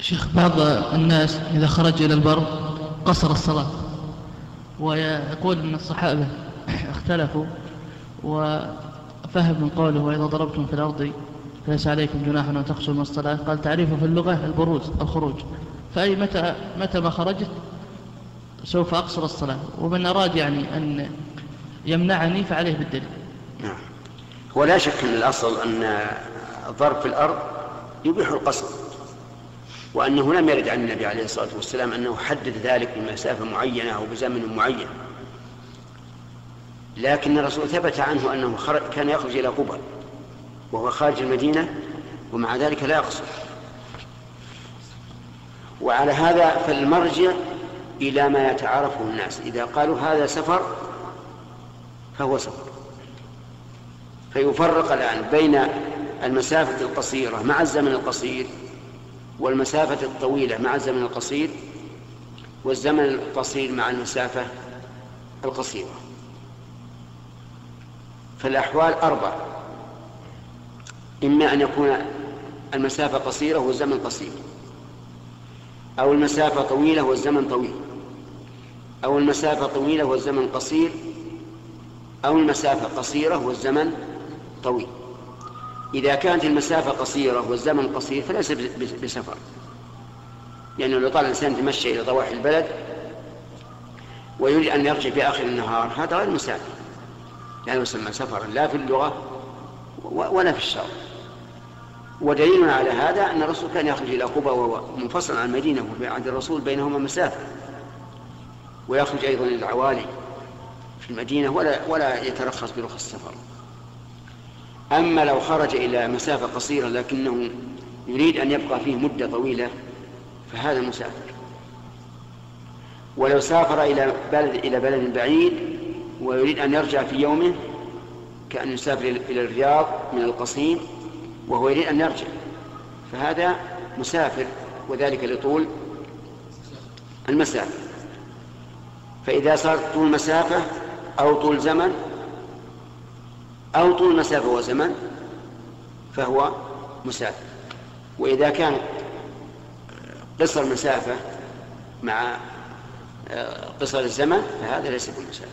شيخ بعض الناس إذا خرج إلى البر قصر الصلاة ويقول أن الصحابة اختلفوا وفهم من قوله وإذا ضربتم في الأرض فليس عليكم جناح أن تخشوا من الصلاة. قال تعريفه في اللغة البروز الخروج. فأي متى, متى ما خرجت سوف أقصر الصلاة. ومن أراد يعني أن يمنعني فعليه بالدليل. نعم. هو لا شك أن الأصل أن الضرب في الأرض يبيح القصر. وأنه لم يرد عن النبي عليه الصلاة والسلام أنه حدد ذلك بمسافة معينة أو بزمن معين. لكن الرسول ثبت عنه أنه كان يخرج إلى قبى وهو خارج المدينة ومع ذلك لا يقصر. وعلى هذا فالمرجع إلى ما يتعارفه الناس. إذا قالوا هذا سفر فهو سفر. فيفرق الآن بين المسافة القصيرة مع الزمن القصير والمسافة الطويلة مع الزمن القصير والزمن القصير مع المسافة القصيرة. فالأحوال أربع. إما أن يكون المسافة قصيرة والزمن قصير. أو المسافة طويلة والزمن طويل. أو المسافة طويلة والزمن قصير. أو المسافة قصيرة والزمن طويل. إذا كانت المسافة قصيرة والزمن قصير فليس بسفر. لأنه يعني لو طال الإنسان يتمشى إلى ضواحي البلد ويريد أن يرجع في آخر النهار هذا غير مسافر. لا يسمى سفرا لا في اللغة ولا في الشرع. ودليلنا على هذا أن الرسول كان يخرج إلى قبى وهو منفصل عن المدينة وفي عهد الرسول بينهما مسافة. ويخرج أيضا إلى العوالي في المدينة ولا ولا يترخص برخص السفر. أما لو خرج إلى مسافة قصيرة لكنه يريد أن يبقى فيه مدة طويلة فهذا مسافر. ولو سافر إلى بلد إلى بلد بعيد ويريد أن يرجع في يومه كأن يسافر إلى الرياض من القصيم وهو يريد أن يرجع. فهذا مسافر وذلك لطول المسافة. فإذا صارت طول مسافة أو طول زمن أو طول مسافة وزمن فهو مسافر. وإذا كان قصر المسافة مع آه، قصر الزمن فهذا ليس بمسافر